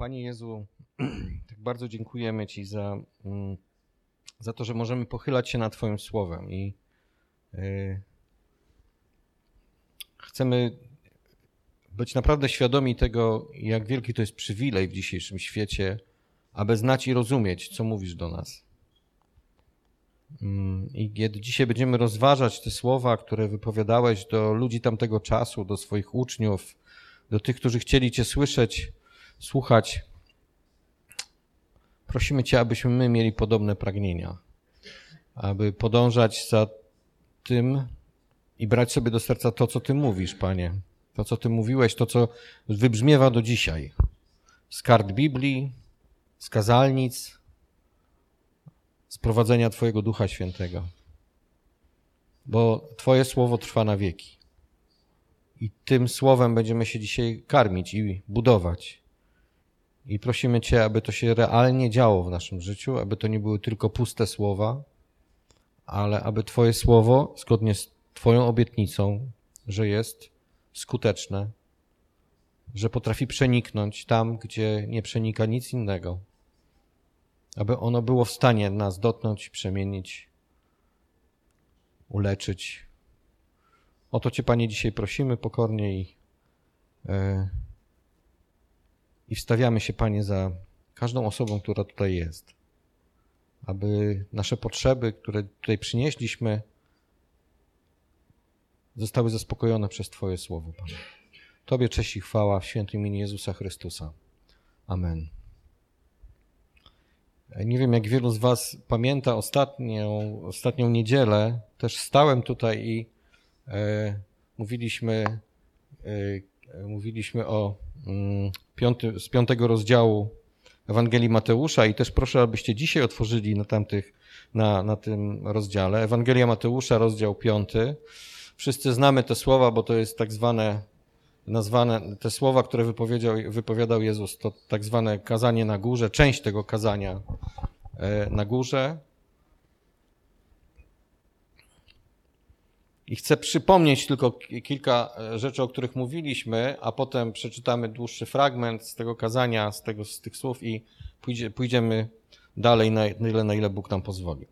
Panie Jezu, tak bardzo dziękujemy Ci za, mm, za to, że możemy pochylać się nad Twoim słowem i y, chcemy być naprawdę świadomi tego, jak wielki to jest przywilej w dzisiejszym świecie, aby znać i rozumieć, co mówisz do nas. Mm, I kiedy dzisiaj będziemy rozważać te słowa, które wypowiadałeś do ludzi tamtego czasu, do swoich uczniów, do tych, którzy chcieli Cię słyszeć, słuchać, prosimy Cię, abyśmy my mieli podobne pragnienia, aby podążać za tym i brać sobie do serca to, co Ty mówisz, Panie. To, co Ty mówiłeś, to, co wybrzmiewa do dzisiaj. Z kart Biblii, z kazalnic, z prowadzenia Twojego Ducha Świętego. Bo Twoje słowo trwa na wieki. I tym słowem będziemy się dzisiaj karmić i budować. I prosimy Cię, aby to się realnie działo w naszym życiu, aby to nie były tylko puste słowa, ale aby Twoje słowo, zgodnie z Twoją obietnicą, że jest skuteczne, że potrafi przeniknąć tam, gdzie nie przenika nic innego, aby ono było w stanie nas dotknąć, przemienić, uleczyć. O to Cię, Panie, dzisiaj prosimy pokornie i, yy, i wstawiamy się, Panie, za każdą osobą, która tutaj jest, aby nasze potrzeby, które tutaj przynieśliśmy, zostały zaspokojone przez Twoje słowo, Panie. Tobie cześć i chwała w świętym imieniu Jezusa Chrystusa. Amen. Nie wiem, jak wielu z Was pamięta ostatnią, ostatnią niedzielę. Też stałem tutaj i e, mówiliśmy, e, mówiliśmy o mm, piąty, z piątego rozdziału Ewangelii Mateusza i też proszę, abyście dzisiaj otworzyli na tamtych, na, na tym rozdziale. Ewangelia Mateusza, rozdział piąty. Wszyscy znamy te słowa, bo to jest tak zwane, nazwane, te słowa, które wypowiedział, wypowiadał Jezus, to tak zwane kazanie na górze, część tego kazania na górze. I chcę przypomnieć tylko kilka rzeczy, o których mówiliśmy, a potem przeczytamy dłuższy fragment z tego kazania, z, tego, z tych słów i pójdzie, pójdziemy dalej, na ile, na ile Bóg nam pozwoli.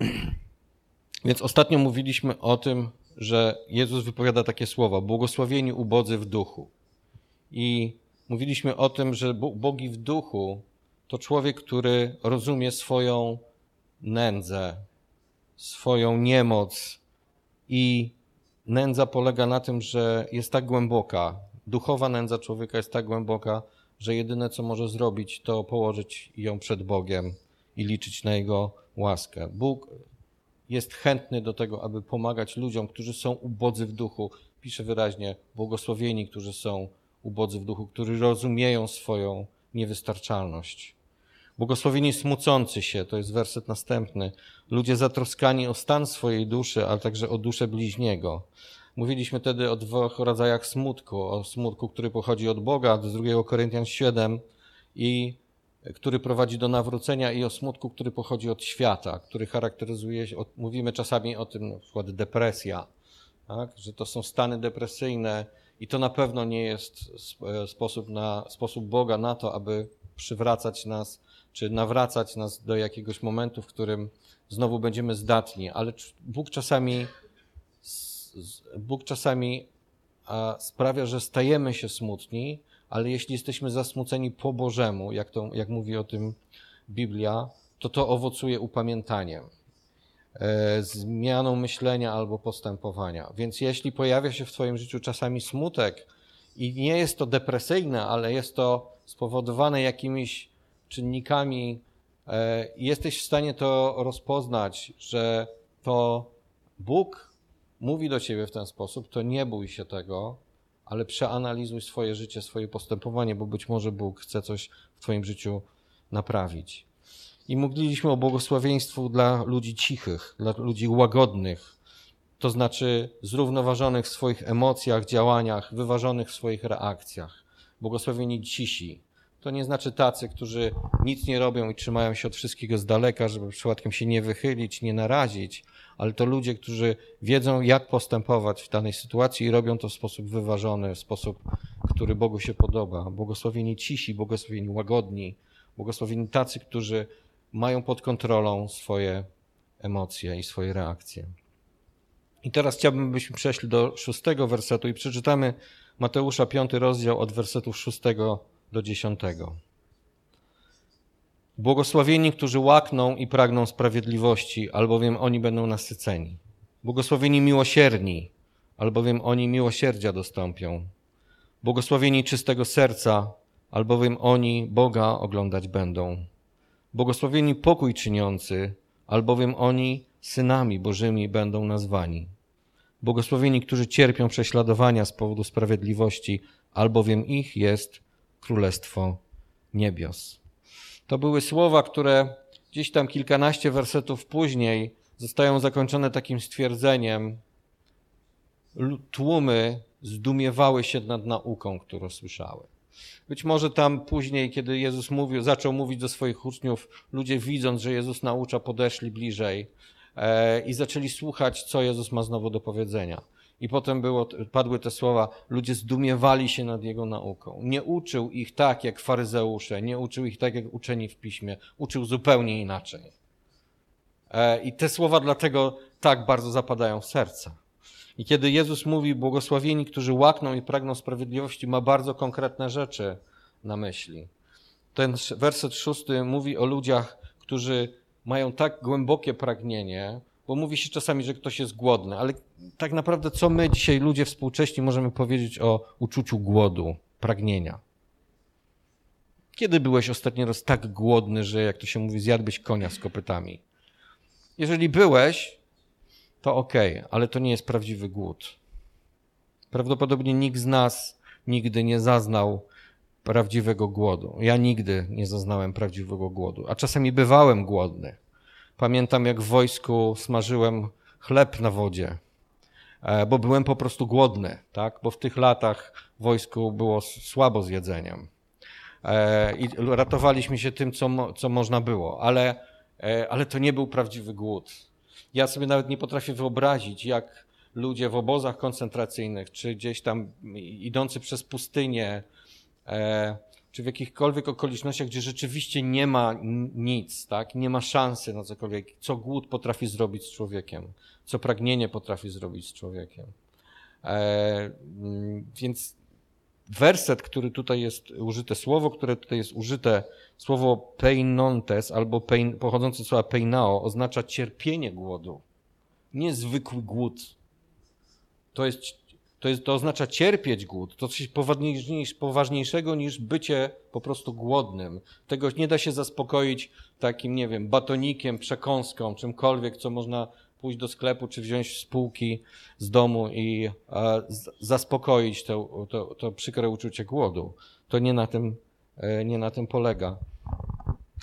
Więc ostatnio mówiliśmy o tym, że Jezus wypowiada takie słowa: błogosławieni ubodzy w duchu. I mówiliśmy o tym, że bogi w duchu to człowiek, który rozumie swoją nędzę, swoją niemoc i nędza polega na tym, że jest tak głęboka, duchowa nędza człowieka jest tak głęboka, że jedyne co może zrobić, to położyć ją przed Bogiem i liczyć na Jego łaskę. Bóg jest chętny do tego, aby pomagać ludziom, którzy są ubodzy w duchu. Pisze wyraźnie, błogosławieni, którzy są ubodzy w duchu, którzy rozumieją swoją niewystarczalność. Błogosławieni smucący się, to jest werset następny. Ludzie zatroskani o stan swojej duszy, ale także o duszę bliźniego. Mówiliśmy wtedy o dwóch rodzajach smutku. O smutku, który pochodzi od Boga, z 2 Koryntian 7 i który prowadzi do nawrócenia i o smutku, który pochodzi od świata, który charakteryzuje się, mówimy czasami o tym, na przykład depresja, tak? że to są stany depresyjne i to na pewno nie jest sposób, na, sposób Boga na to, aby przywracać nas, czy nawracać nas do jakiegoś momentu, w którym znowu będziemy zdatni, ale Bóg czasami, Bóg czasami sprawia, że stajemy się smutni, ale jeśli jesteśmy zasmuceni po Bożemu, jak, to, jak mówi o tym Biblia, to to owocuje upamiętaniem, e, zmianą myślenia albo postępowania. Więc jeśli pojawia się w Twoim życiu czasami smutek i nie jest to depresyjne, ale jest to spowodowane jakimiś czynnikami, e, jesteś w stanie to rozpoznać, że to Bóg mówi do Ciebie w ten sposób, to nie bój się tego, ale przeanalizuj swoje życie, swoje postępowanie, bo być może Bóg chce coś w Twoim życiu naprawić. I mówiliśmy o błogosławieństwu dla ludzi cichych, dla ludzi łagodnych, to znaczy zrównoważonych w swoich emocjach, działaniach, wyważonych w swoich reakcjach. Błogosławieni cisi. To nie znaczy tacy, którzy nic nie robią i trzymają się od wszystkiego z daleka, żeby przypadkiem się nie wychylić, nie narazić, ale to ludzie, którzy wiedzą, jak postępować w danej sytuacji i robią to w sposób wyważony, w sposób, który Bogu się podoba. Błogosławieni cisi, błogosławieni łagodni, błogosławieni tacy, którzy mają pod kontrolą swoje emocje i swoje reakcje. I teraz chciałbym, byśmy przeszli do szóstego wersetu i przeczytamy Mateusza piąty rozdział od wersetów szóstego do dziesiątego. Błogosławieni, którzy łakną i pragną sprawiedliwości, albowiem oni będą nasyceni. Błogosławieni miłosierni, albowiem oni miłosierdzia dostąpią. Błogosławieni czystego serca, albowiem oni Boga oglądać będą. Błogosławieni pokój czyniący, albowiem oni synami Bożymi będą nazwani. Błogosławieni, którzy cierpią prześladowania z powodu sprawiedliwości, albowiem ich jest Królestwo Niebios. To były słowa, które gdzieś tam kilkanaście wersetów później zostają zakończone takim stwierdzeniem: Tłumy zdumiewały się nad nauką, którą słyszały. Być może tam później, kiedy Jezus mówił, zaczął mówić do swoich uczniów, ludzie widząc, że Jezus naucza, podeszli bliżej e, i zaczęli słuchać, co Jezus ma znowu do powiedzenia. I potem było, padły te słowa, ludzie zdumiewali się nad Jego nauką. Nie uczył ich tak jak faryzeusze, nie uczył ich tak jak uczeni w piśmie, uczył zupełnie inaczej. E, I te słowa dlatego tak bardzo zapadają w serca. I kiedy Jezus mówi, błogosławieni, którzy łakną i pragną sprawiedliwości, ma bardzo konkretne rzeczy na myśli. Ten werset szósty mówi o ludziach, którzy mają tak głębokie pragnienie, bo mówi się czasami, że ktoś jest głodny, ale tak naprawdę co my dzisiaj, ludzie współcześni, możemy powiedzieć o uczuciu głodu, pragnienia? Kiedy byłeś ostatni raz tak głodny, że jak to się mówi, zjadłeś konia z kopytami? Jeżeli byłeś, to ok, ale to nie jest prawdziwy głód. Prawdopodobnie nikt z nas nigdy nie zaznał prawdziwego głodu. Ja nigdy nie zaznałem prawdziwego głodu, a czasami bywałem głodny. Pamiętam, jak w wojsku smażyłem chleb na wodzie, e, bo byłem po prostu głodny, tak? bo w tych latach w wojsku było słabo z jedzeniem. E, I ratowaliśmy się tym, co, co można było, ale, e, ale to nie był prawdziwy głód. Ja sobie nawet nie potrafię wyobrazić, jak ludzie w obozach koncentracyjnych, czy gdzieś tam idący przez pustynię, czy w jakichkolwiek okolicznościach, gdzie rzeczywiście nie ma nic, tak? nie ma szansy na cokolwiek, co głód potrafi zrobić z człowiekiem, co pragnienie potrafi zrobić z człowiekiem. E, mm, więc werset, który tutaj jest użyte, słowo, które tutaj jest użyte, słowo peinontes albo pein, pochodzące z słowa peinao, oznacza cierpienie głodu. Niezwykły głód. To jest to, jest, to oznacza cierpieć głód. To coś poważniejszego niż bycie po prostu głodnym. Tego nie da się zaspokoić takim, nie wiem, batonikiem, przekąską, czymkolwiek, co można pójść do sklepu czy wziąć z półki z domu i e, zaspokoić to, to, to przykre uczucie głodu. To nie na tym, e, nie na tym polega.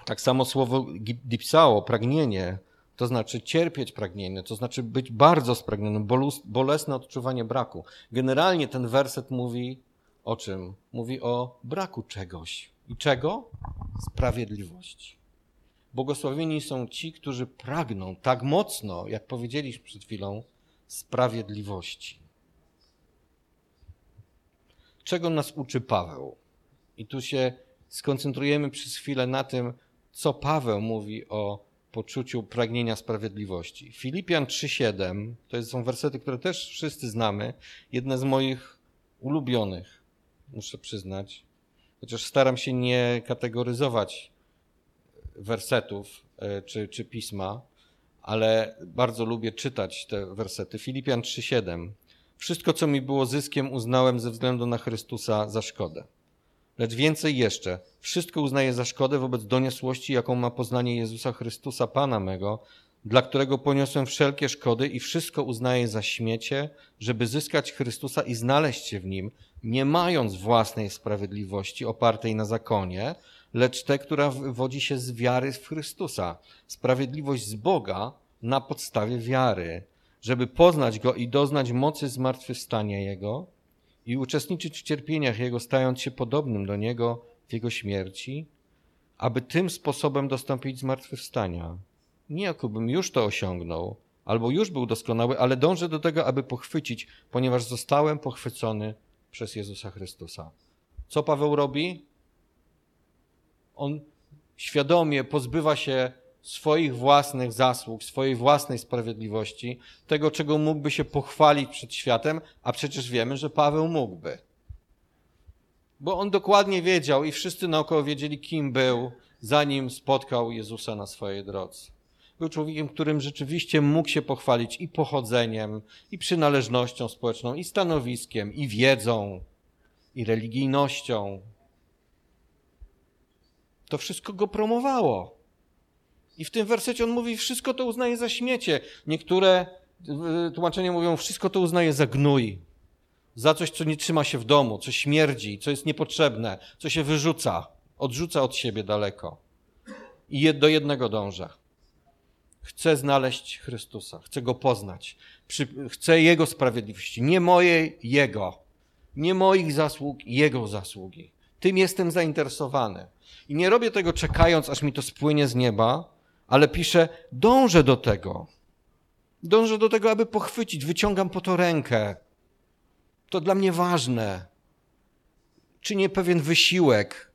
Tak samo słowo dipsao, pragnienie, to znaczy cierpieć pragnienie, to znaczy być bardzo spragnionym, bolesne odczuwanie braku. Generalnie ten werset mówi o czym? Mówi o braku czegoś. I czego? Sprawiedliwości. Błogosławieni są ci, którzy pragną tak mocno, jak powiedzieliśmy przed chwilą, sprawiedliwości. Czego nas uczy Paweł? I tu się skoncentrujemy przez chwilę na tym, co Paweł mówi o poczuciu pragnienia sprawiedliwości. Filipian 3:7 to są wersety, które też wszyscy znamy, jedne z moich ulubionych, muszę przyznać. Chociaż staram się nie kategoryzować wersetów e, czy, czy pisma, ale bardzo lubię czytać te wersety. Filipian 3:7 Wszystko, co mi było zyskiem, uznałem ze względu na Chrystusa za szkodę. Lecz więcej jeszcze, wszystko uznaję za szkodę wobec doniosłości, jaką ma poznanie Jezusa Chrystusa, Pana mego, dla którego poniosłem wszelkie szkody i wszystko uznaję za śmiecie, żeby zyskać Chrystusa i znaleźć się w Nim, nie mając własnej sprawiedliwości opartej na zakonie, lecz te, która wywodzi się z wiary w Chrystusa. Sprawiedliwość z Boga na podstawie wiary, żeby poznać Go i doznać mocy zmartwychwstania Jego, i uczestniczyć w cierpieniach Jego, stając się podobnym do Niego w Jego śmierci, aby tym sposobem dostąpić zmartwychwstania. Nie jakubym już to osiągnął, albo już był doskonały, ale dążę do tego, aby pochwycić, ponieważ zostałem pochwycony przez Jezusa Chrystusa. Co Paweł robi? On świadomie pozbywa się swoich własnych zasług, swojej własnej sprawiedliwości, tego, czego mógłby się pochwalić przed światem, a przecież wiemy, że Paweł mógłby. Bo on dokładnie wiedział i wszyscy naokoło wiedzieli, kim był, zanim spotkał Jezusa na swojej drodze. Był człowiekiem, którym rzeczywiście mógł się pochwalić i pochodzeniem, i przynależnością społeczną, i stanowiskiem, i wiedzą, i religijnością. To wszystko go promowało. I w tym wersecie on mówi, wszystko to uznaje za śmiecie. Niektóre tłumaczenia mówią, wszystko to uznaje za gnój. Za coś, co nie trzyma się w domu, co śmierdzi, co jest niepotrzebne, co się wyrzuca, odrzuca od siebie daleko. I do jednego dążę. Chcę znaleźć Chrystusa, chcę Go poznać, chcę Jego sprawiedliwości, nie mojej, Jego, nie moich zasług, Jego zasługi. Tym jestem zainteresowany. I nie robię tego czekając, aż mi to spłynie z nieba, ale piszę, dążę do tego. Dążę do tego, aby pochwycić, wyciągam po to rękę. To dla mnie ważne. Czynię pewien wysiłek,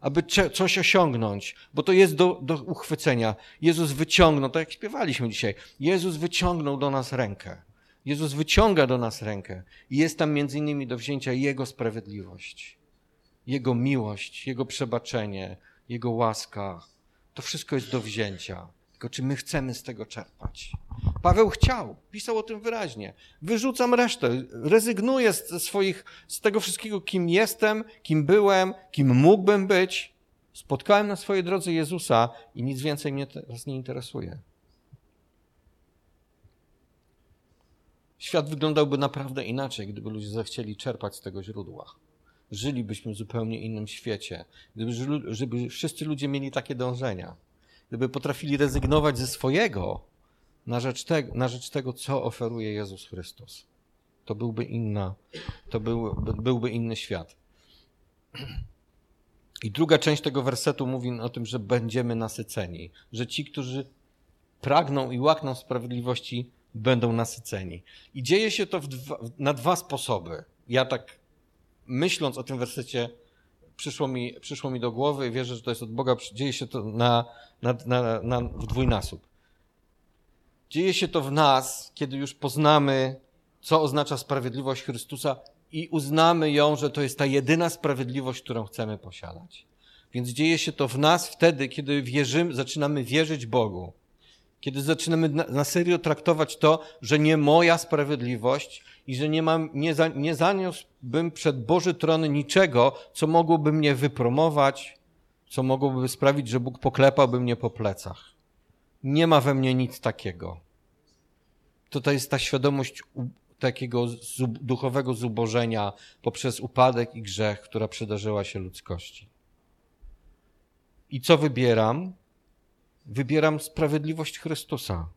aby coś osiągnąć, bo to jest do, do uchwycenia. Jezus wyciągnął, tak jak śpiewaliśmy dzisiaj, Jezus wyciągnął do nas rękę. Jezus wyciąga do nas rękę i jest tam między innymi do wzięcia Jego sprawiedliwość, Jego miłość, Jego przebaczenie, Jego łaska. To wszystko jest do wzięcia. Tylko czy my chcemy z tego czerpać? Paweł chciał, pisał o tym wyraźnie. Wyrzucam resztę, rezygnuję z swoich, z tego wszystkiego, kim jestem, kim byłem, kim mógłbym być. Spotkałem na swojej drodze Jezusa i nic więcej mnie teraz nie interesuje. Świat wyglądałby naprawdę inaczej, gdyby ludzie zechcieli czerpać z tego źródła. Żylibyśmy w zupełnie innym świecie, gdyby, gdyby wszyscy ludzie mieli takie dążenia, gdyby potrafili rezygnować ze swojego na rzecz, te, na rzecz tego, co oferuje Jezus Chrystus. To byłby inna, to był, byłby inny świat. I druga część tego wersetu mówi o tym, że będziemy nasyceni, że ci, którzy pragną i łakną sprawiedliwości, będą nasyceni. I dzieje się to dwa, na dwa sposoby. Ja tak myśląc o tym wersecie, przyszło mi, przyszło mi do głowy i wierzę, że to jest od Boga, dzieje się to na, na, na, na w dwójnasób. Dzieje się to w nas, kiedy już poznamy, co oznacza sprawiedliwość Chrystusa i uznamy ją, że to jest ta jedyna sprawiedliwość, którą chcemy posiadać. Więc dzieje się to w nas wtedy, kiedy wierzymy, zaczynamy wierzyć Bogu. Kiedy zaczynamy na, serio traktować to, że nie moja sprawiedliwość i że nie, mam, nie, za, nie zaniósłbym przed Boży tron niczego, co mogłoby mnie wypromować, co mogłoby sprawić, że Bóg poklepałby mnie po plecach. Nie ma we mnie nic takiego. To jest ta świadomość takiego duchowego zubożenia poprzez upadek i grzech, która przydarzyła się ludzkości. I co wybieram? Wybieram sprawiedliwość Chrystusa.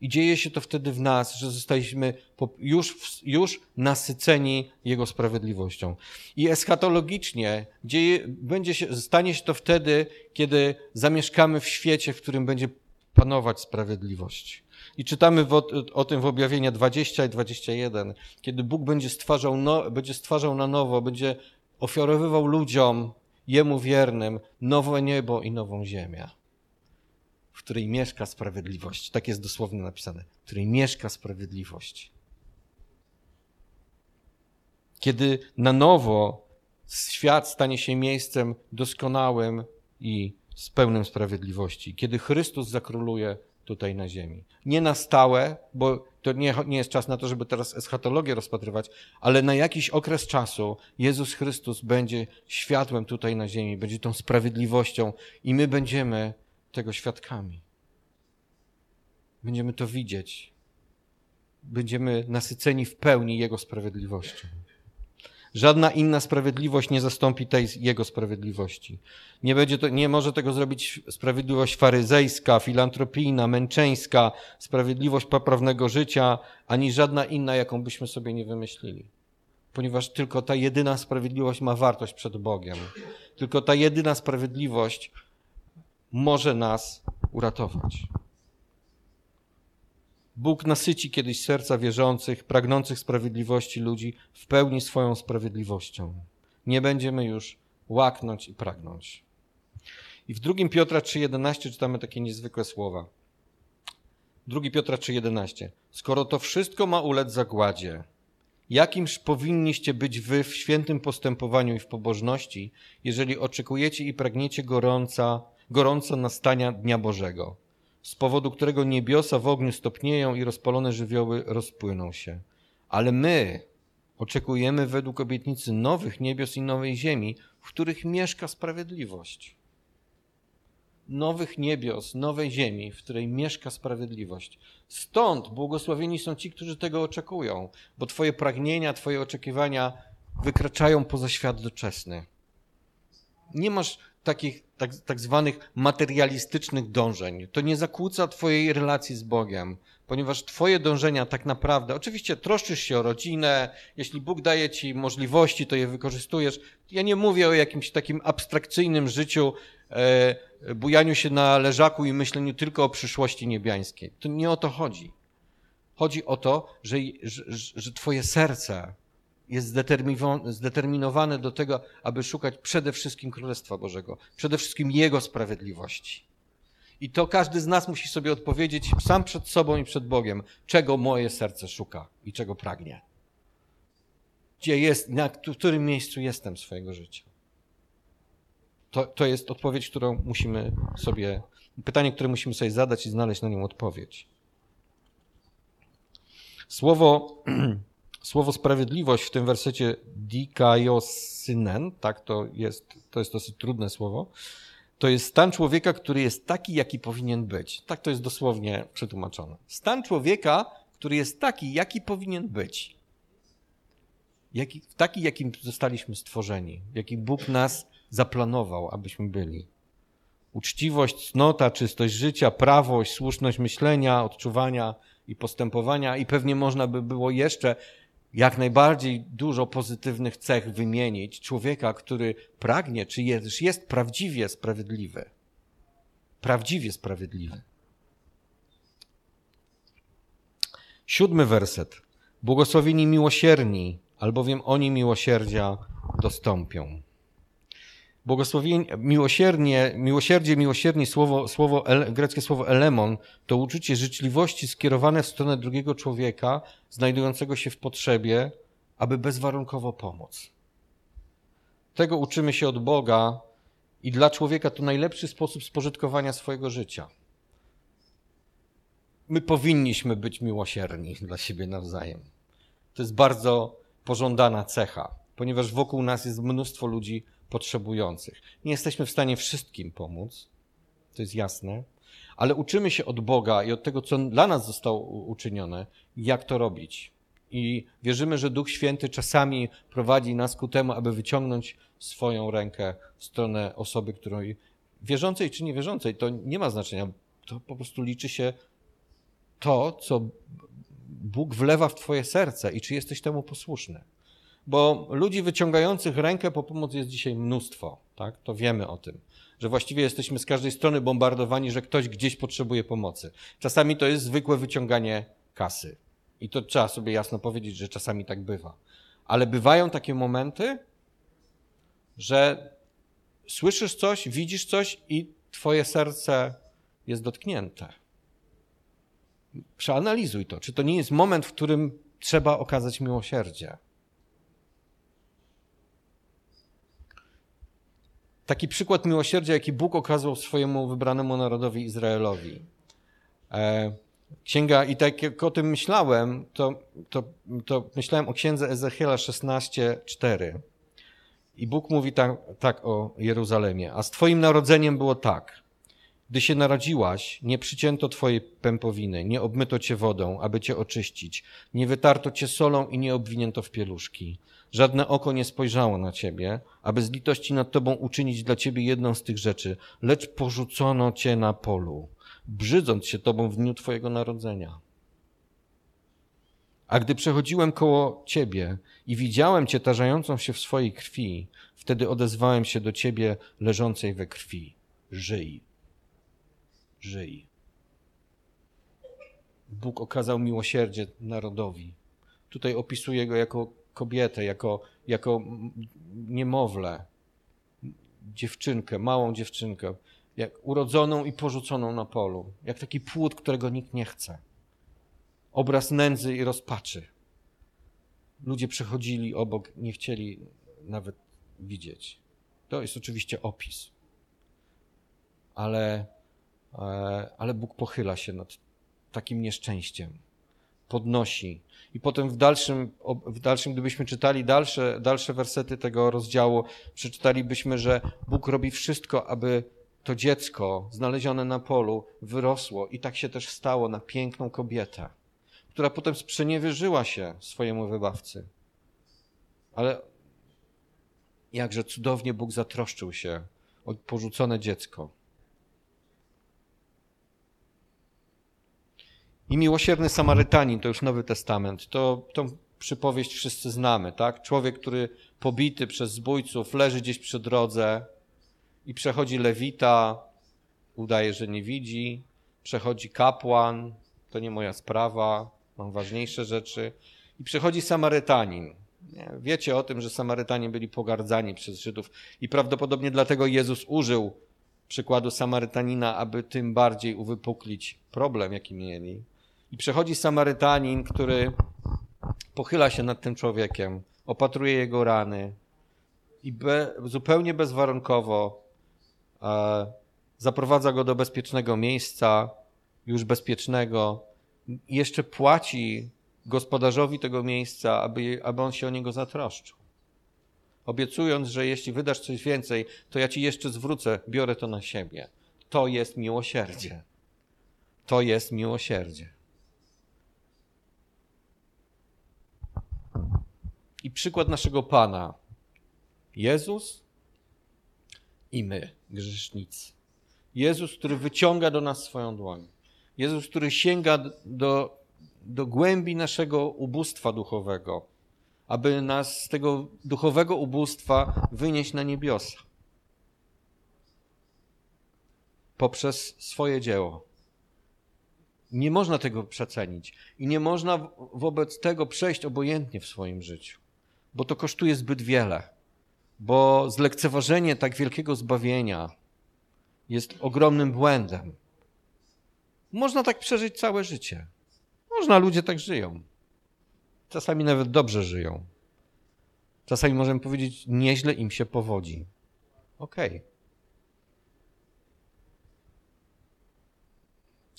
I dzieje się to wtedy w nas, że zostaliśmy już, już nasyceni Jego sprawiedliwością. I eschatologicznie dzieje, będzie się, stanie się to wtedy, kiedy zamieszkamy w świecie, w którym będzie panować sprawiedliwość. I czytamy w, o tym w objawienia 20 i 21, kiedy Bóg będzie stwarzał, no, będzie stwarzał na nowo, będzie ofiarowywał ludziom, Jemu wiernym, nowe niebo i nową ziemię w której mieszka sprawiedliwość. Tak jest dosłownie napisane. W której mieszka sprawiedliwość. Kiedy na nowo świat stanie się miejscem doskonałym i z pełnym sprawiedliwości. Kiedy Chrystus zakróluje tutaj na ziemi. Nie na stałe, bo to nie, nie jest czas na to, żeby teraz eschatologię rozpatrywać, ale na jakiś okres czasu Jezus Chrystus będzie światłem tutaj na ziemi, będzie tą sprawiedliwością i my będziemy tego świadkami. Będziemy to widzieć. Będziemy nasyceni w pełni Jego sprawiedliwością. Żadna inna sprawiedliwość nie zastąpi tej Jego sprawiedliwości. Nie, będzie to, nie może tego zrobić sprawiedliwość faryzejska, filantropijna, męczeńska, sprawiedliwość poprawnego życia, ani żadna inna, jaką byśmy sobie nie wymyślili. Ponieważ tylko ta jedyna sprawiedliwość ma wartość przed Bogiem. Tylko ta jedyna sprawiedliwość może nas uratować. Bóg nasyci kiedyś serca wierzących, pragnących sprawiedliwości ludzi w pełni swoją sprawiedliwością. nie będziemy już łaknąć i pragnąć. I w 2 Piotra 3,11 czytamy takie niezwykłe słowa. 2 Piotra 3,11. Skoro to wszystko ma ulec zagładzie, jakimż powinniście być wy w świętym postępowaniu i w pobożności, jeżeli oczekujecie i pragniecie gorąca, gorąco nastania Dnia Bożego, z powodu którego niebiosa w ogniu stopnieją i rozpalone żywioły rozpłyną się. Ale my oczekujemy według obietnicy nowych niebios i nowej ziemi, w których mieszka sprawiedliwość nowych niebios, nowej ziemi, w której mieszka sprawiedliwość. Stąd błogosławieni są ci, którzy tego oczekują, bo Twoje pragnienia, Twoje oczekiwania wykraczają poza świat doczesny. Nie masz takich tak, tak zwanych materialistycznych dążeń. To nie zakłóca Twojej relacji z Bogiem, ponieważ Twoje dążenia tak naprawdę, oczywiście troszczysz się o rodzinę, jeśli Bóg daje Ci możliwości, to je wykorzystujesz. Ja nie mówię o jakimś takim abstrakcyjnym życiu, e, bujaniu się na leżaku i myśleniu tylko o przyszłości niebiańskiej. To nie o to chodzi. Chodzi o to, że, że, że Twoje serce jest zdeterminowane do tego, aby szukać przede wszystkim Królestwa Bożego, przede wszystkim Jego sprawiedliwości. I to każdy z nas musi sobie odpowiedzieć sam przed sobą i przed Bogiem, czego moje serce szuka i czego pragnie. Gdzie jest, na którym miejscu jestem swojego życia. To, to jest odpowiedź, którą musimy sobie, pytanie, które musimy sobie zadać i znaleźć na nią odpowiedź. Słowo, słowo sprawiedliwość w tym wersecie dikaiosynen, tak to jest, to jest dosyć trudne słowo, to jest stan człowieka, który jest taki, jaki powinien być. Tak to jest dosłownie przetłumaczone. Stan człowieka, który jest taki, jaki powinien być. Jaki, taki, jakim zostaliśmy stworzeni, jaki Bóg nas zaplanował, abyśmy byli. Uczciwość, cnota, czystość życia, prawość, słuszność myślenia, odczuwania i postępowania, i pewnie można by było jeszcze jak najbardziej dużo pozytywnych cech wymienić człowieka, który pragnie, czy jest, jest prawdziwie sprawiedliwy. Prawdziwie sprawiedliwy. Siódmy werset. Błogosławieni miłosierni, albowiem oni miłosierdzia dostąpią. Błogosławienie, miłosiernie, miłosierdzie, miłosiernie słowo, słowo, greckie słowo elemon to uczucie życzliwości skierowane w stronę drugiego człowieka znajdującego się w potrzebie, aby bezwarunkowo pomóc. Tego uczymy się od Boga i dla człowieka to najlepszy sposób spożytkowania swojego życia. My powinniśmy być miłosierni dla siebie nawzajem. To jest bardzo pożądana cecha, ponieważ wokół nas jest mnóstwo ludzi potrzebujących. Nie jesteśmy w stanie wszystkim pomóc, to jest jasne, ale uczymy się od Boga i od tego, co dla nas zostało uczynione, jak to robić. I wierzymy, że Duch Święty czasami prowadzi nas ku temu, aby wyciągnąć swoją rękę w stronę osoby, której wierzącej czy niewierzącej, to nie ma znaczenia. To po prostu liczy się to, co Bóg wlewa w Twoje serce i czy jesteś temu posłuszny bo ludzi wyciągających rękę po pomoc jest dzisiaj mnóstwo, tak? To wiemy o tym, że właściwie jesteśmy z każdej strony bombardowani, że ktoś gdzieś potrzebuje pomocy. Czasami to jest zwykłe wyciąganie kasy. I to trzeba sobie jasno powiedzieć, że czasami tak bywa. Ale bywają takie momenty, że słyszysz coś, widzisz coś i twoje serce jest dotknięte. Przeanalizuj to. Czy to nie jest moment, w którym trzeba okazać miłosierdzie? Taki przykład miłosierdzia, jaki Bóg okazał swojemu wybranemu narodowi Izraelowi. E, księga, i tak jak o tym myślałem, to, to, to myślałem o księdze Ezechiela 16:4. I Bóg mówi tak, tak o Jeruzalemie. A z Twoim narodzeniem było tak. Gdy się narodziłaś, nie przycięto Twojej pępowiny, nie obmyto Cię wodą, aby Cię oczyścić, nie wytarto Cię solą i nie obwinięto w pieluszki. Żadne oko nie spojrzało na ciebie, aby z litości nad tobą uczynić dla ciebie jedną z tych rzeczy, lecz porzucono cię na polu, brzydząc się tobą w dniu twojego narodzenia. A gdy przechodziłem koło ciebie i widziałem cię tarzającą się w swojej krwi, wtedy odezwałem się do ciebie leżącej we krwi. Żyj. Żyj. Bóg okazał miłosierdzie narodowi. Tutaj opisuje go jako kobietę, jako jako niemowlę, dziewczynkę, małą dziewczynkę, jak urodzoną i porzuconą na polu, jak taki płód, którego nikt nie chce. Obraz nędzy i rozpaczy. Ludzie przechodzili obok, nie chcieli nawet widzieć. To jest oczywiście opis. Ale, e, ale Bóg pochyla się nad takim nieszczęściem. Podnosi. I potem w dalszym, w dalszym gdybyśmy czytali dalsze, dalsze wersety tego rozdziału, przeczytalibyśmy, że Bóg robi wszystko, aby to dziecko znalezione na polu wyrosło i tak się też stało na piękną kobietę, która potem sprzeniewierzyła się swojemu wybawcy. Ale jakże cudownie Bóg zatroszczył się o porzucone dziecko. I miłosierny Samarytanin, to już Nowy Testament, to tą przypowieść wszyscy znamy, tak? Człowiek, który pobity przez zbójców leży gdzieś przy drodze i przechodzi lewita, udaje, że nie widzi, przechodzi kapłan, to nie moja sprawa, mam ważniejsze rzeczy, i przechodzi Samarytanin. Wiecie o tym, że Samarytanie byli pogardzani przez Żydów i prawdopodobnie dlatego Jezus użył przykładu Samarytanina, aby tym bardziej uwypuklić problem, jaki mieli. I przechodzi Samarytanin, który pochyla się nad tym człowiekiem, opatruje jego rany i be, zupełnie bezwarunkowo e, zaprowadza go do bezpiecznego miejsca, już bezpiecznego. I jeszcze płaci gospodarzowi tego miejsca, aby, aby on się o niego zatroszczył. Obiecując, że jeśli wydasz coś więcej, to ja ci jeszcze zwrócę, biorę to na siebie. To jest miłosierdzie. To jest miłosierdzie. I przykład naszego Pana. Jezus i my, grzesznicy. Jezus, który wyciąga do nas swoją dłoń. Jezus, który sięga do do głębi naszego ubóstwa duchowego, aby nas z tego duchowego ubóstwa wynieść na niebiosa. Poprzez swoje dzieło. Nie można tego przecenić i nie można wobec tego przejść obojętnie w swoim życiu, bo to kosztuje zbyt wiele, bo zlekceważenie tak wielkiego zbawienia jest ogromnym błędem. Można tak przeżyć całe życie. Można, ludzie tak żyją. Czasami nawet dobrze żyją. Czasami możemy powiedzieć, nieźle im się powodzi. Okej. Okay.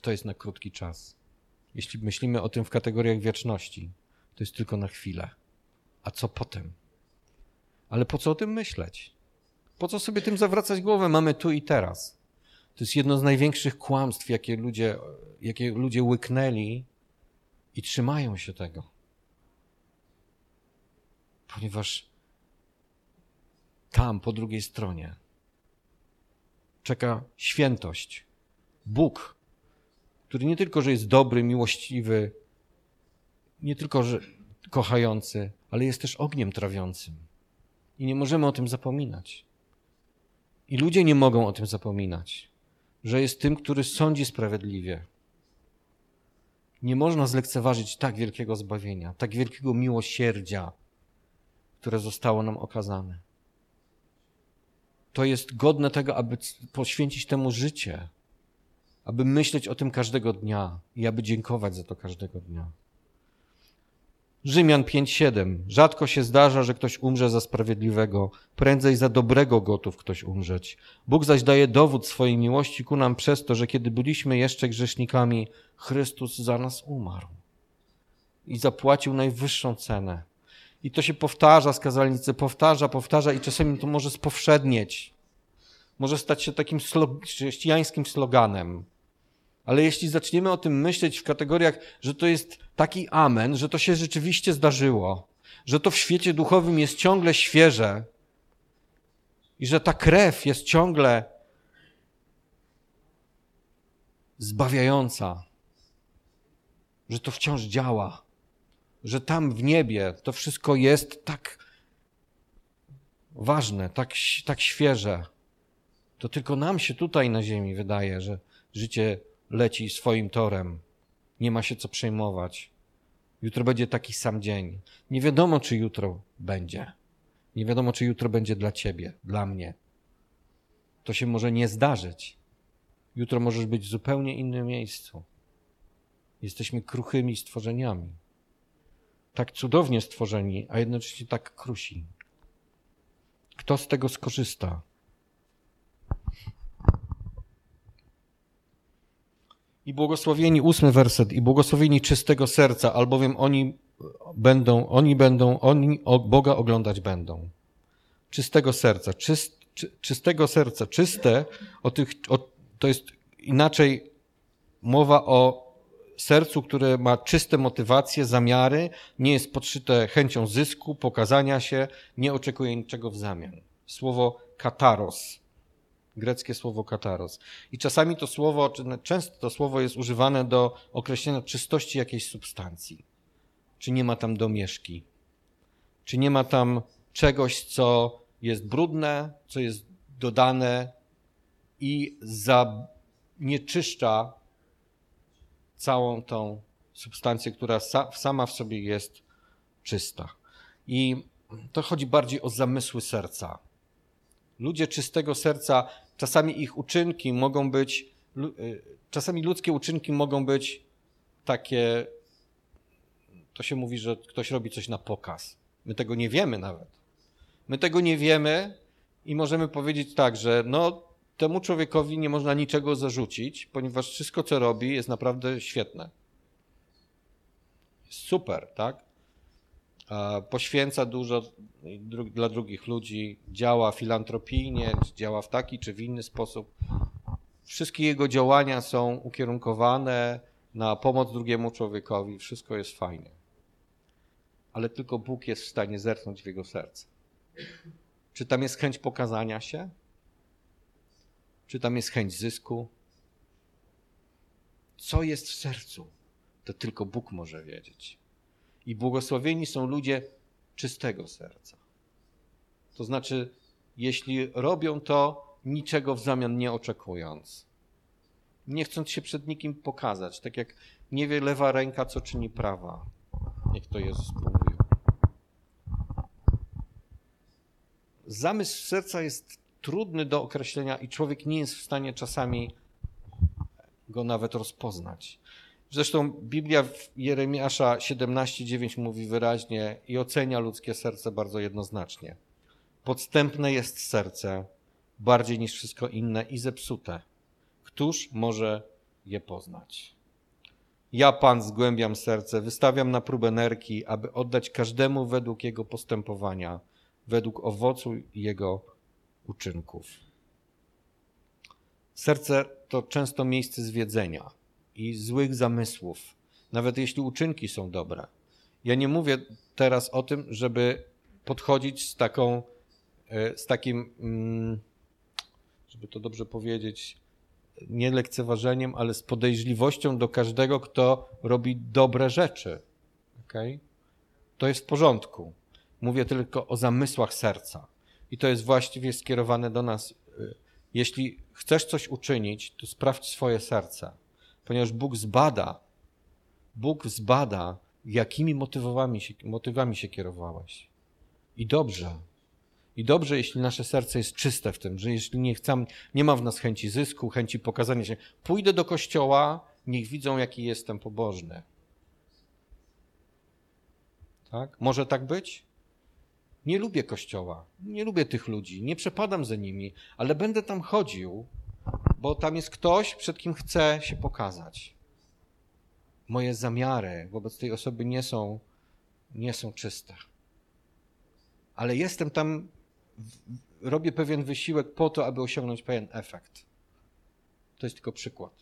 To jest na krótki czas. Jeśli myślimy o tym w kategoriach wieczności, to jest tylko na chwilę. A co potem? Ale po co o tym myśleć? Po co sobie tym zawracać głowę? Mamy tu i teraz. To jest jedno z największych kłamstw, jakie ludzie, jakie ludzie łyknęli i trzymają się tego. Ponieważ tam, po drugiej stronie, czeka świętość. Bóg, który nie tylko, że jest dobry, miłościwy, nie tylko, że kochający, ale jest też ogniem trawiącym. I nie możemy o tym zapominać. I ludzie nie mogą o tym zapominać, że jest tym, który sądzi sprawiedliwie, nie można zlekceważyć tak wielkiego zbawienia, tak wielkiego miłosierdzia, które zostało nam okazane. To jest godne tego, aby poświęcić temu życie, aby myśleć o tym każdego dnia i aby dziękować za to każdego dnia. Rzymian 5:7. Rzadko się zdarza, że ktoś umrze za sprawiedliwego, prędzej za dobrego gotów ktoś umrzeć. Bóg zaś daje dowód swojej miłości ku nam przez to, że kiedy byliśmy jeszcze grzesznikami, Chrystus za nas umarł i zapłacił najwyższą cenę. I to się powtarza z kazalnicy, powtarza, powtarza i czasami to może spowszednieć. Może stać się takim slog chrześcijańskim sloganem. Ale jeśli zaczniemy o tym myśleć w kategoriach, że to jest taki amen, że to się rzeczywiście zdarzyło, że to w świecie duchowym jest ciągle świeże i że ta krew jest ciągle zbawiająca, że to wciąż działa, że tam w niebie to wszystko jest tak ważne, tak, tak świeże. To tylko nam się tutaj na ziemi wydaje, że życie leci swoim torem. Nie ma się co przejmować. Jutro będzie taki sam dzień. Nie wiadomo, czy jutro będzie. Nie wiadomo, czy jutro będzie dla ciebie, dla mnie. To się może nie zdarzyć. Jutro możesz być w zupełnie innym miejscu. Jesteśmy kruchymi stworzeniami. Tak cudownie stworzeni, a jednocześnie tak krusi. Kto z tego skorzysta? I błogosławieni, ósmy werset, i błogosławieni czystego serca, albowiem oni będą, oni będą, oni Boga oglądać będą. Czystego serca, czyst, czy, czystego serca, czyste, o tych, o, to jest inaczej mowa o sercu, które ma czyste motywacje, zamiary, nie jest podszyte chęcią zysku, pokazania się, nie oczekuje niczego w zamian. Słowo kataros, greckie słowo kataros. I czasami to słowo, często to słowo jest używane do określenia czystości jakiejś substancji. Czy nie ma tam domieszki? Czy nie ma tam czegoś, co jest brudne, co jest dodane i zanieczyszcza całą tą substancję, która sama w sobie jest czysta. I to chodzi bardziej o zamysły serca. Ludzie czystego serca, czasami ich uczynki mogą być, y, czasami ludzkie uczynki mogą być takie, to się mówi, że ktoś robi coś na pokaz. My tego nie wiemy nawet. My tego nie wiemy i możemy powiedzieć tak, że no, temu człowiekowi nie można niczego zarzucić, ponieważ wszystko, co robi, jest naprawdę świetne. Super, tak? Poświęca dużo dla drugich ludzi, działa filantropijnie, działa w taki czy w inny sposób. Wszystkie jego działania są ukierunkowane na pomoc drugiemu człowiekowi, wszystko jest fajne. Ale tylko Bóg jest w stanie zerknąć w jego serce. Czy tam jest chęć pokazania się? Czy tam jest chęć zysku? Co jest w sercu? To tylko Bóg może wiedzieć. I błogosławieni są ludzie czystego serca. To znaczy, jeśli robią to, niczego w zamian nie oczekując. Nie chcąc się przed nikim pokazać, tak jak nie wie lewa ręka, co czyni prawa, jak to Jezus mówił. Zamysł serca jest trudny do określenia i człowiek nie jest w stanie czasami go nawet rozpoznać. Zresztą Biblia Jeremiasza 17:9 mówi wyraźnie i ocenia ludzkie serce bardzo jednoznacznie. Podstępne jest serce bardziej niż wszystko inne i zepsute. Któż może je poznać? Ja, Pan, zgłębiam serce, wystawiam na próbę nerki, aby oddać każdemu według jego postępowania, według owocu jego uczynków. Serce to często miejsce zwiedzenia i złych zamysłów, nawet jeśli uczynki są dobre. Ja nie mówię teraz o tym, żeby podchodzić z taką, e, z takim, mm, żeby to dobrze powiedzieć, nie lekceważeniem, ale z podejrzliwością do każdego, kto robi dobre rzeczy. Okay? To jest w porządku. Mówię tylko o zamysłach serca. I to jest właściwie skierowane do nas. Jeśli chcesz coś uczynić, to sprawdź swoje serce, ponieważ Bóg zbada, Bóg zbada, jakimi motywami się, motywami się kierowałeś. I dobrze. I dobrze, jeśli nasze serce jest czyste w tym, że jeśli nie chcemy, nie ma w nas chęci zysku, chęci pokazania się, pójdę do kościoła, niech widzą, jaki jestem pobożny. Tak? Może tak być? Nie lubię kościoła, nie lubię tych ludzi, nie przepadam za nimi, ale będę tam chodził, bo tam jest ktoś, przed kim chcę się pokazać. Moje zamiary wobec tej osoby nie są, nie są czyste. Ale jestem tam, robię pewien wysiłek po to, aby osiągnąć pewien efekt. To jest tylko przykład.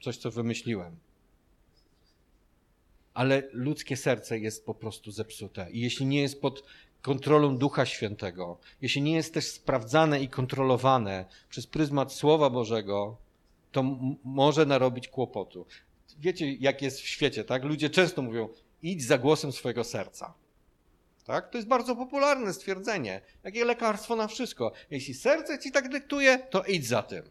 Coś, co wymyśliłem ale ludzkie serce jest po prostu zepsute. I jeśli nie jest pod kontrolą Ducha Świętego, jeśli nie jest też sprawdzane i kontrolowane przez pryzmat Słowa Bożego, to może narobić kłopotu. Wiecie, jak jest w świecie, tak? Ludzie często mówią, idź za głosem swojego serca. Tak? To jest bardzo popularne stwierdzenie. Jakie lekarstwo na wszystko. Jeśli serce ci tak dyktuje, to idź za tym.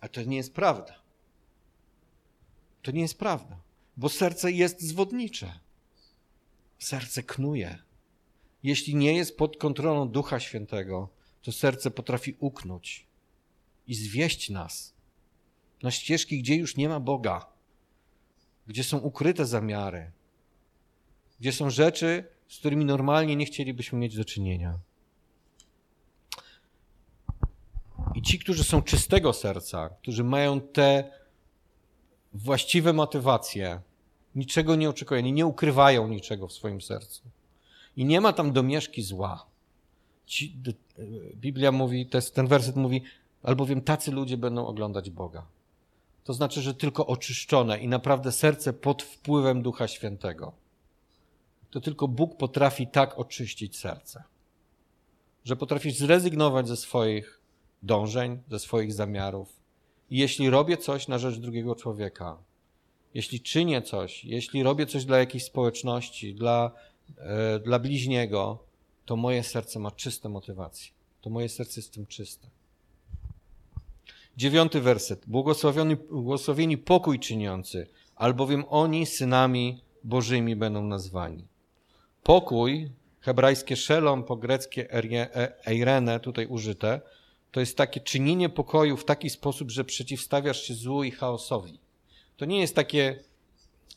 A to nie jest prawda. To nie jest prawda, bo serce jest zwodnicze. Serce knuje. jeśli nie jest pod kontrolą Ducha Świętego, to serce potrafi uknąć i zwieść nas na ścieżki, gdzie już nie ma Boga, gdzie są ukryte zamiary, gdzie są rzeczy, z którymi normalnie nie chcielibyśmy mieć do czynienia. I ci, którzy są czystego serca, którzy mają te właściwe motywacje, niczego nie oczekują, nie ukrywają niczego w swoim sercu. I nie ma tam domieszki zła. Ci, Biblia mówi, ten werset mówi, albowiem tacy ludzie będą oglądać Boga. To znaczy, że tylko oczyszczone i naprawdę serce pod wpływem Ducha Świętego. To tylko Bóg potrafi tak oczyścić serce, że potrafisz zrezygnować ze swoich dążeń, ze swoich zamiarów. I jeśli robię coś na rzecz drugiego człowieka, jeśli czynię coś, jeśli robię coś dla jakiejś społeczności, dla, e, dla bliźniego, to moje serce ma czyste motywacje. To moje serce jest tym czyste. Dziewiąty werset. Błogosławieni, błogosławieni pokój czyniący, albowiem oni synami Bożymi będą nazwani. Pokój, hebrajskie szelom, po greckie e, eirene, tutaj użyte, to jest takie czynienie pokoju w taki sposób, że przeciwstawiasz się złu i chaosowi. To nie jest takie,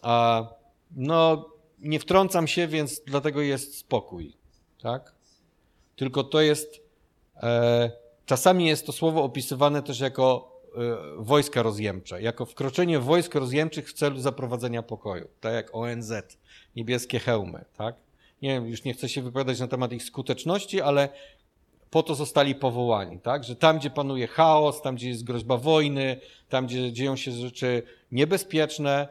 a, no, nie wtrącam się, więc dlatego jest spokój, tak? Tylko to jest, e, czasami jest to słowo opisywane też jako e, wojska rozjemcze, jako wkroczenie wojsk rozjemczych w celu zaprowadzenia pokoju, tak jak ONZ, niebieskie hełmy, tak? Nie wiem, już nie chcę się wypowiadać na temat ich skuteczności, ale po to zostali powołani, tak? Że tam, gdzie panuje chaos, tam, gdzie jest groźba wojny, tam, gdzie dzieją się rzeczy niebezpieczne,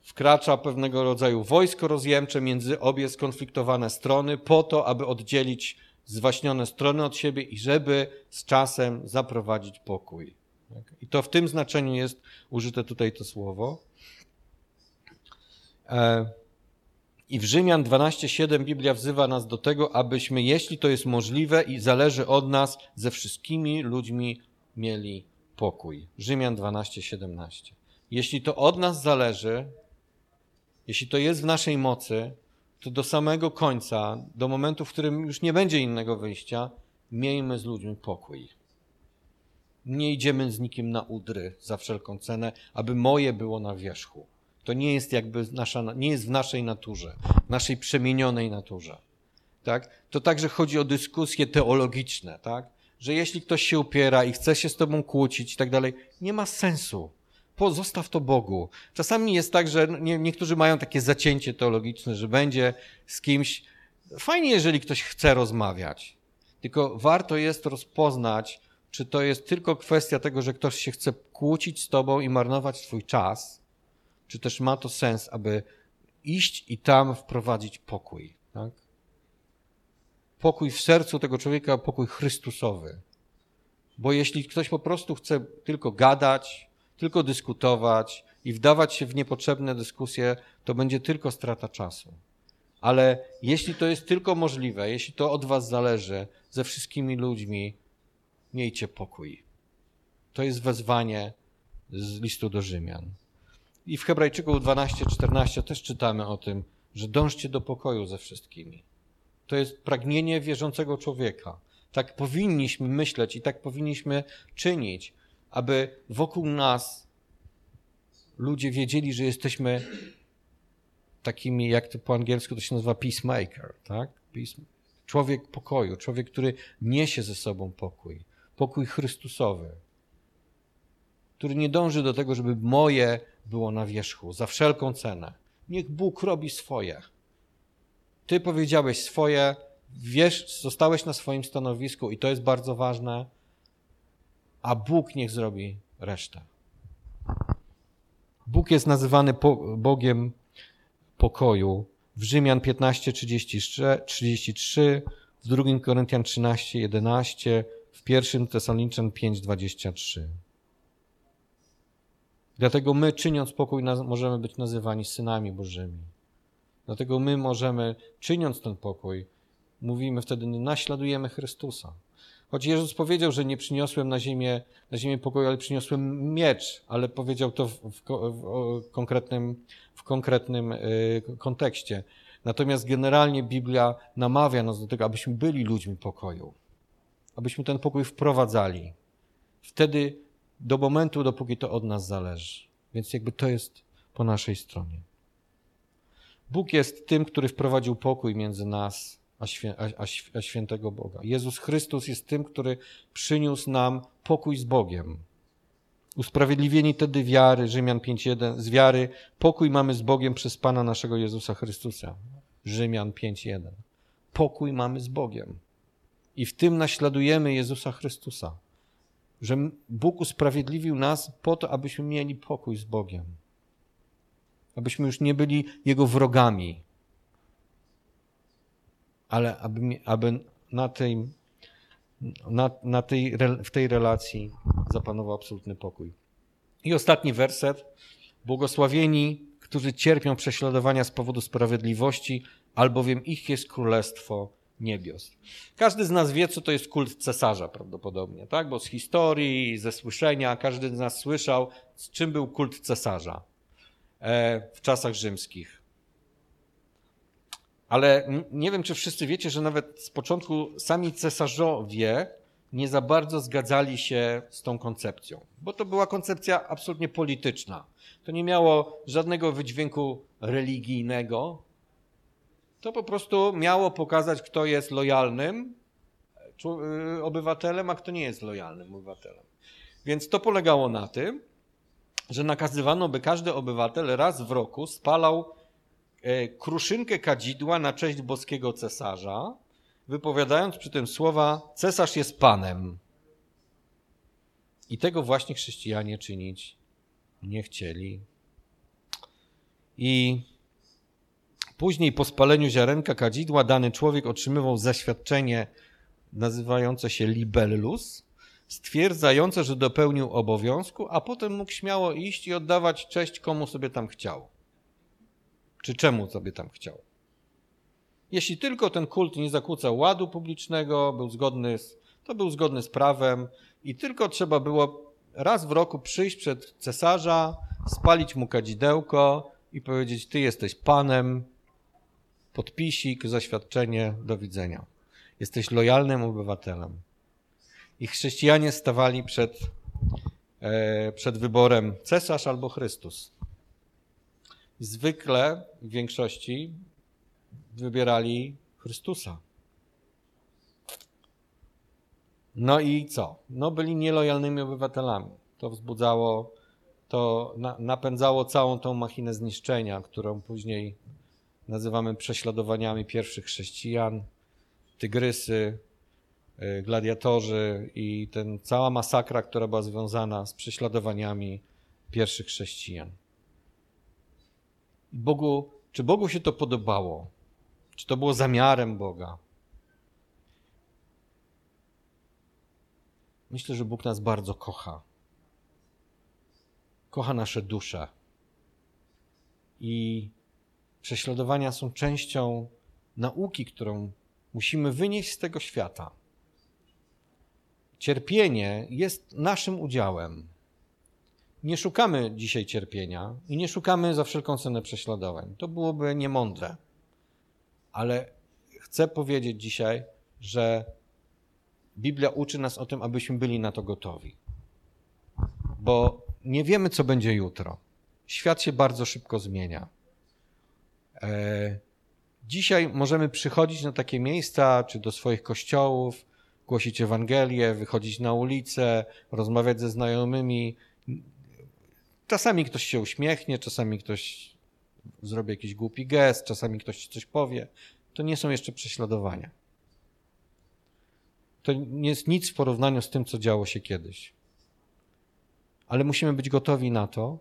wkracza pewnego rodzaju wojsko rozjemcze między obie skonfliktowane strony, po to, aby oddzielić zwaśnione strony od siebie i żeby z czasem zaprowadzić pokój. Tak? I to w tym znaczeniu jest użyte tutaj to słowo. E i w Rzymian 12:7 Biblia wzywa nas do tego, abyśmy, jeśli to jest możliwe i zależy od nas, ze wszystkimi ludźmi mieli pokój. Rzymian 12:17. Jeśli to od nas zależy, jeśli to jest w naszej mocy, to do samego końca, do momentu, w którym już nie będzie innego wyjścia, miejmy z ludźmi pokój. Nie idziemy z nikim na udry za wszelką cenę, aby moje było na wierzchu. To nie jest jakby nasza, nie jest w naszej naturze, naszej przemienionej naturze. Tak? To także chodzi o dyskusje teologiczne, tak? Że jeśli ktoś się upiera i chce się z tobą kłócić i tak dalej, nie ma sensu. Pozostaw to Bogu. Czasami jest tak, że nie, niektórzy mają takie zacięcie teologiczne, że będzie z kimś. Fajnie, jeżeli ktoś chce rozmawiać. Tylko warto jest rozpoznać, czy to jest tylko kwestia tego, że ktoś się chce kłócić z tobą i marnować twój czas, czy też ma to sens, aby iść i tam wprowadzić pokój. Tak? Pokój w sercu tego człowieka, pokój Chrystusowy. Bo jeśli ktoś po prostu chce tylko gadać, tylko dyskutować i wdawać się w niepotrzebne dyskusje, to będzie tylko strata czasu. Ale jeśli to jest tylko możliwe, jeśli to od Was zależy, ze wszystkimi ludźmi, miejcie pokój. To jest wezwanie z listu do Rzymian. I w Hebrajczyku 12-14 też czytamy o tym, że dążcie do pokoju ze wszystkimi. To jest pragnienie wierzącego człowieka. Tak powinniśmy myśleć i tak powinniśmy czynić, aby wokół nas ludzie wiedzieli, że jesteśmy takimi, jak to po angielsku to się nazywa peacemaker, tak? Człowiek pokoju, człowiek, który niesie ze sobą pokój, pokój Chrystusowy, który nie dąży do tego, żeby moje było na wierzchu, za wszelką cenę. Niech Bóg robi swoje. Ty powiedziałeś swoje, wiesz, zostałeś na swoim stanowisku i to jest bardzo ważne, a Bóg niech zrobi resztę. Bóg jest nazywany Bogiem pokoju. W Rzymian 15, 33, w 2 Koryntian 13, 11, w 1 Tesaloniczan 5, 23. Dlatego my, czyniąc pokój, możemy być nazywani synami Bożymi. Dlatego my możemy, czyniąc ten pokój, mówimy wtedy, naśladujemy Chrystusa. Choć Jezus powiedział, że nie przyniosłem na ziemię, na ziemię pokoju, ale przyniosłem miecz, ale powiedział to w, w, w konkretnym, w konkretnym y, kontekście. Natomiast generalnie Biblia namawia nas do tego, abyśmy byli ludźmi pokoju, abyśmy ten pokój wprowadzali. Wtedy do momentu, dopóki to od nas zależy. Więc jakby to jest po naszej stronie. Bóg jest tym, który wprowadził pokój między nas a, świę, a, a świętego Boga. Jezus Chrystus jest tym, który przyniósł nam pokój z Bogiem. Usprawiedliwieni tedy wiary, Rzymian 5.1, z wiary pokój mamy z Bogiem przez Pana naszego Jezusa Chrystusa. Rzymian 5.1. Pokój mamy z Bogiem. I w tym naśladujemy Jezusa Chrystusa. Że Bóg usprawiedliwił nas po to, abyśmy mieli pokój z Bogiem. Abyśmy już nie byli Jego wrogami, ale aby, aby na tej, na, na tej, w tej relacji zapanował absolutny pokój. I ostatni werset. Błogosławieni, którzy cierpią prześladowania z powodu sprawiedliwości, albowiem ich jest królestwo niebios. Każdy z nas wie, co to jest kult cesarza prawdopodobnie, tak? Bo z historii, ze słyszenia, każdy z nas słyszał, z czym był kult cesarza e, w czasach rzymskich. Ale nie wiem, czy wszyscy wiecie, że nawet z początku sami cesarzowie nie za bardzo zgadzali się z tą koncepcją, bo to była koncepcja absolutnie polityczna. To nie miało żadnego wydźwięku religijnego. To po prostu miało pokazać, kto jest lojalnym y, obywatelem, a kto nie jest lojalnym obywatelem. Więc to polegało na tym, że nakazywano, by każdy obywatel raz w roku spalał e, kruszynkę kadzidła na cześć boskiego cesarza, wypowiadając przy tym słowa: Cesarz jest Panem. I tego właśnie chrześcijanie czynić nie chcieli. I później po spaleniu ziarenka kadzidła dany człowiek otrzymywał zaświadczenie nazywające się libellus, stwierdzające, że dopełnił obowiązku, a potem mógł śmiało iść i oddawać cześć komu sobie tam chciał. Czy czemu sobie tam chciał. Jeśli tylko ten kult nie zakłócał ładu publicznego, był zgodny z, to był zgodny z prawem i tylko trzeba było raz w roku przyjść przed cesarza, spalić mu kadzidełko i powiedzieć: Ty jesteś panem, podpisik, zaświadczenie, do widzenia. Jesteś lojalnym obywatelem. I chrześcijanie stawali przed, e, przed wyborem cesarz albo Chrystus. Zwykle w większości wybierali Chrystusa. No i co? No byli nielojalnymi obywatelami. To wzbudzało, to napędzało całą tą machinę zniszczenia, którą później nazywamy prześladowaniami pierwszych chrześcijan, tygrysy, y, gladiatorzy i ten cała masakra, która była związana z prześladowaniami pierwszych chrześcijan. Bogu, czy Bogu się to podobało? Czy to było zamiarem Boga? Myślę, że Bóg nas bardzo kocha. Kocha nasze dusze. I prześladowania są częścią nauki, którą musimy wynieść z tego świata. Cierpienie jest naszym udziałem. Nie szukamy dzisiaj cierpienia i nie szukamy za wszelką cenę prześladowań. To byłoby niemądre. Ale chcę powiedzieć dzisiaj, że Biblia uczy nas o tym, abyśmy byli na to gotowi. Bo nie wiemy, co będzie jutro. Świat się bardzo szybko zmienia. E, dzisiaj możemy przychodzić na takie miejsca, czy do swoich kościołów, głosić Ewangelię, wychodzić na ulicę, rozmawiać ze znajomymi. Czasami ktoś się uśmiechnie, czasami ktoś zrobi jakiś głupi gest, czasami ktoś coś powie. To nie są jeszcze prześladowania. To nie jest nic w porównaniu z tym, co działo się kiedyś. Ale musimy być gotowi na to,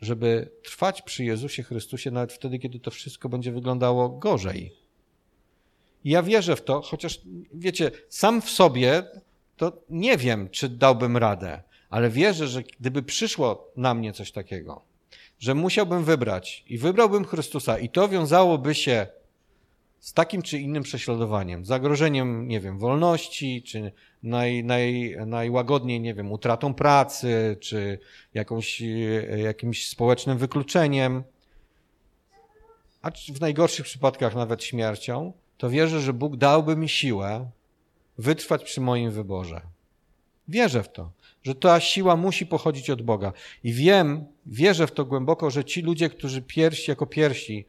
żeby trwać przy Jezusie Chrystusie nawet wtedy, kiedy to wszystko będzie wyglądało gorzej. Ja wierzę w to, chociaż wiecie, sam w sobie to nie wiem, czy dałbym radę, ale wierzę, że gdyby przyszło na mnie coś takiego, że musiałbym wybrać i wybrałbym Chrystusa i to wiązałoby się z takim czy innym prześladowaniem, zagrożeniem, nie wiem, wolności, czy naj, naj, najłagodniej, nie wiem, utratą pracy, czy jakąś, jakimś społecznym wykluczeniem, a w najgorszych przypadkach nawet śmiercią, to wierzę, że Bóg dałby mi siłę wytrwać przy moim wyborze. Wierzę w to, że ta siła musi pochodzić od Boga. I wiem, wierzę w to głęboko, że ci ludzie, którzy piersi jako piersi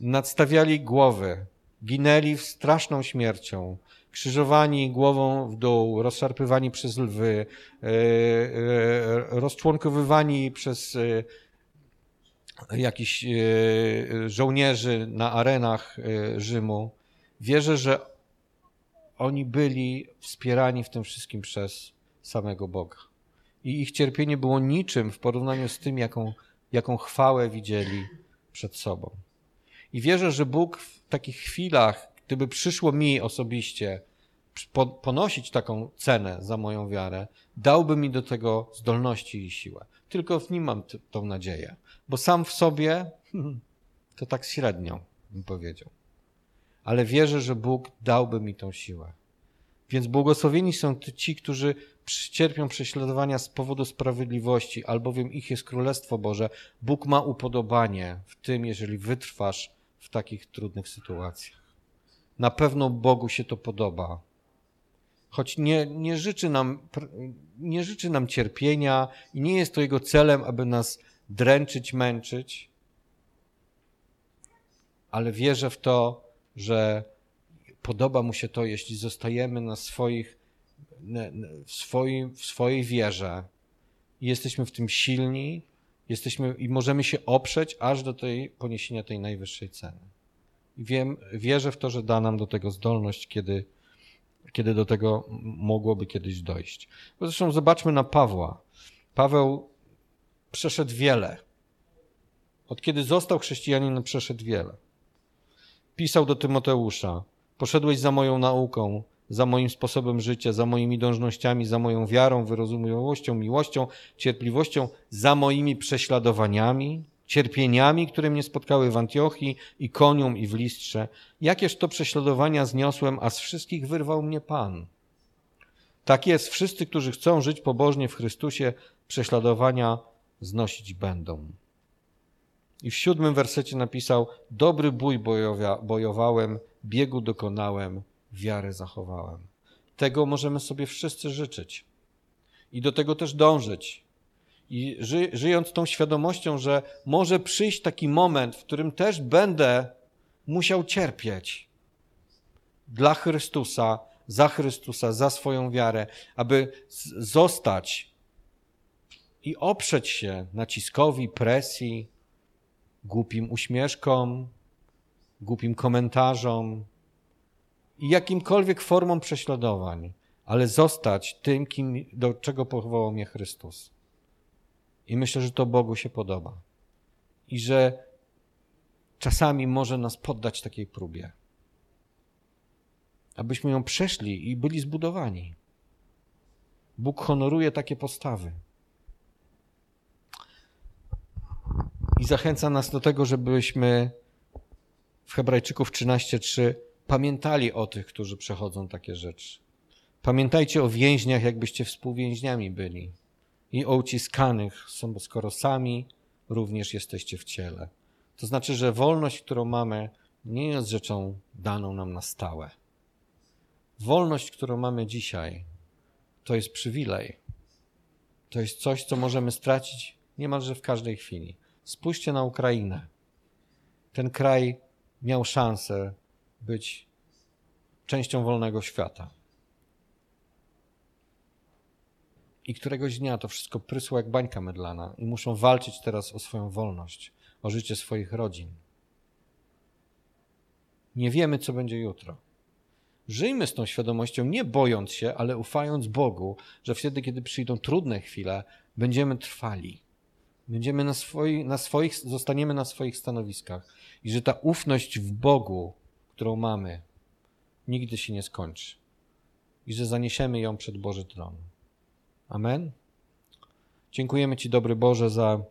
nadstawiali głowy, ginęli straszną śmiercią, krzyżowani głową w dół, rozszarpywani przez lwy, e, e, rozczłonkowywani przez e, jakichś żołnierzy na arenach Rzymu. Wierzę, że oni byli wspierani w tym wszystkim przez samego Boga. I ich cierpienie było niczym w porównaniu z tym, jaką, jaką chwałę widzieli przed sobą. I wierzę, że Bóg w takich chwilach, gdyby przyszło mi osobiście ponosić taką cenę za moją wiarę, dałby mi do tego zdolności i siłę. Tylko w nim mam tą nadzieję, bo sam w sobie to tak średnio bym powiedział. Ale wierzę, że Bóg dałby mi tą siłę. Więc błogosławieni są ci, którzy cierpią prześladowania z powodu sprawiedliwości, albowiem ich jest Królestwo Boże. Bóg ma upodobanie w tym, jeżeli wytrwasz w takich trudnych sytuacjach. Na pewno Bogu się to podoba. Choć nie, nie, życzy nam, nie życzy nam cierpienia i nie jest to Jego celem, aby nas dręczyć, męczyć, ale wierzę w to, że podoba Mu się to, jeśli zostajemy na swoich, w, swoim, w swojej wierze i jesteśmy w tym silni, jesteśmy i możemy się oprzeć aż do tej poniesienia tej najwyższej ceny. I wiem, wierzę w to, że da nam do tego zdolność, kiedy, kiedy do tego mogłoby kiedyś dojść. Bo zresztą zobaczmy na Pawła. Paweł przeszedł wiele. Od kiedy został chrześcijaninem, przeszedł wiele. Pisał do Tymoteusza: Poszedłeś za moją nauką, za moim sposobem życia, za moimi dążnościami, za moją wiarą, wyrozumiałością, miłością, cierpliwością, za moimi prześladowaniami, cierpieniami, które mnie spotkały w Antiochii i Konium i w Listrze. Jakież to prześladowania zniosłem, a z wszystkich wyrwał mnie Pan. Tak jest, wszyscy, którzy chcą żyć pobożnie w Chrystusie, prześladowania znosić będą. I w siódmym wersecie napisał: Dobry bój bojowałem, biegu dokonałem, wiarę zachowałem. Tego możemy sobie wszyscy życzyć i do tego też dążyć. I ży, żyjąc tą świadomością, że może przyjść taki moment, w którym też będę musiał cierpieć dla Chrystusa, za Chrystusa, za swoją wiarę, aby zostać i oprzeć się naciskowi, presji, głupim uśmieszkom, głupim komentarzom jakimkolwiek formom prześladowań, ale zostać tym, kim, do czego powołał mnie Chrystus. I myślę, że to Bogu się podoba. I że czasami może nas poddać takiej próbie. Abyśmy ją przeszli i byli zbudowani. Bóg honoruje takie postawy. I zachęca nas do tego, żebyśmy w Hebrajczyków 13:3 pamiętali o tych, którzy przechodzą takie rzeczy. Pamiętajcie o więźniach, jakbyście współwięźniami byli i o uciskanych, skoro sami również jesteście w ciele. To znaczy, że wolność, którą mamy, nie jest rzeczą daną nam na stałe. Wolność, którą mamy dzisiaj, to jest przywilej. To jest coś, co możemy stracić niemalże w każdej chwili. Spójrzcie na Ukrainę. Ten kraj miał szansę być częścią wolnego świata. I któregoś dnia to wszystko prysło jak bańka mydlana i muszą walczyć teraz o swoją wolność, o życie swoich rodzin. Nie wiemy, co będzie jutro. Żyjmy z tą świadomością, nie bojąc się, ale ufając Bogu, że wtedy, kiedy przyjdą trudne chwile, będziemy trwali. Będziemy na, swoi, na swoich, zostaniemy na swoich stanowiskach. I że ta ufność w Bogu, którą mamy, nigdy się nie skończy. I że zaniesiemy ją przed Boży tron. Amen. Dziękujemy Ci, dobry Boże, za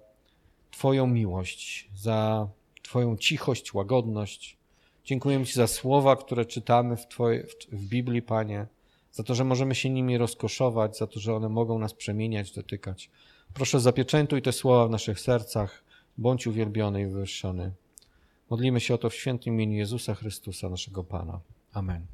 Twoją miłość, za Twoją cichość, łagodność. Dziękujemy Ci za słowa, które czytamy w, Twoje, w Biblii, Panie, za to, że możemy się nimi rozkoszować, za to, że one mogą nas przemieniać, dotykać. Proszę, zapieczętuj te słowa w naszych sercach. Bądź uwielbiony i wywyższony. Modlimy się o to w świętym imieniu Jezusa Chrystusa, naszego Pana. Amen.